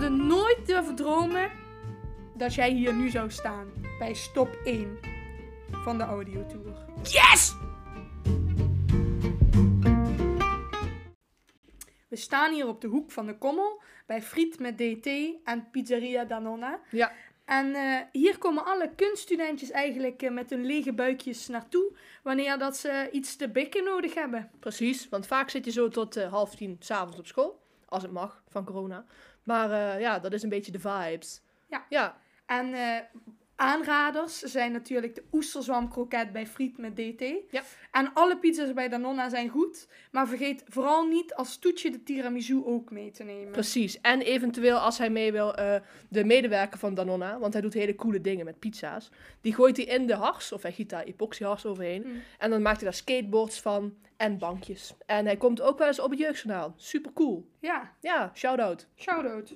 hadden nooit durven dromen dat jij hier nu zou staan. Bij stop 1 van de audiotour. Yes! We staan hier op de hoek van de Kommel bij Friet met DT en Pizzeria Danonna. Ja. En eh, hier komen alle kunststudentjes eigenlijk eh, met hun lege buikjes naartoe wanneer dat ze iets te bikken nodig hebben. Precies, want vaak zit je zo tot eh, half tien s'avonds op school. Als het mag, van corona. Maar eh, ja, dat is een beetje de vibes. Ja. Ja, En eh, aanraders zijn natuurlijk de oesterzwamkroket bij Friet met DT. Ja. En alle pizza's bij Danonna zijn goed. Maar vergeet vooral niet als toetje de tiramisu ook mee te nemen. precies. En eventueel, als hij mee wil, eh, de medewerker van Danonna, want hij doet hele coole dingen met pizza's. Die gooit hij in de hars, of hij giet daar epoxyhars overheen. Mm. En dan maakt hij daar skateboards van en bankjes. En hij komt ook wel eens op het jeugdjournaal. Super cool. Ja, Ja, shout-out. shout-out.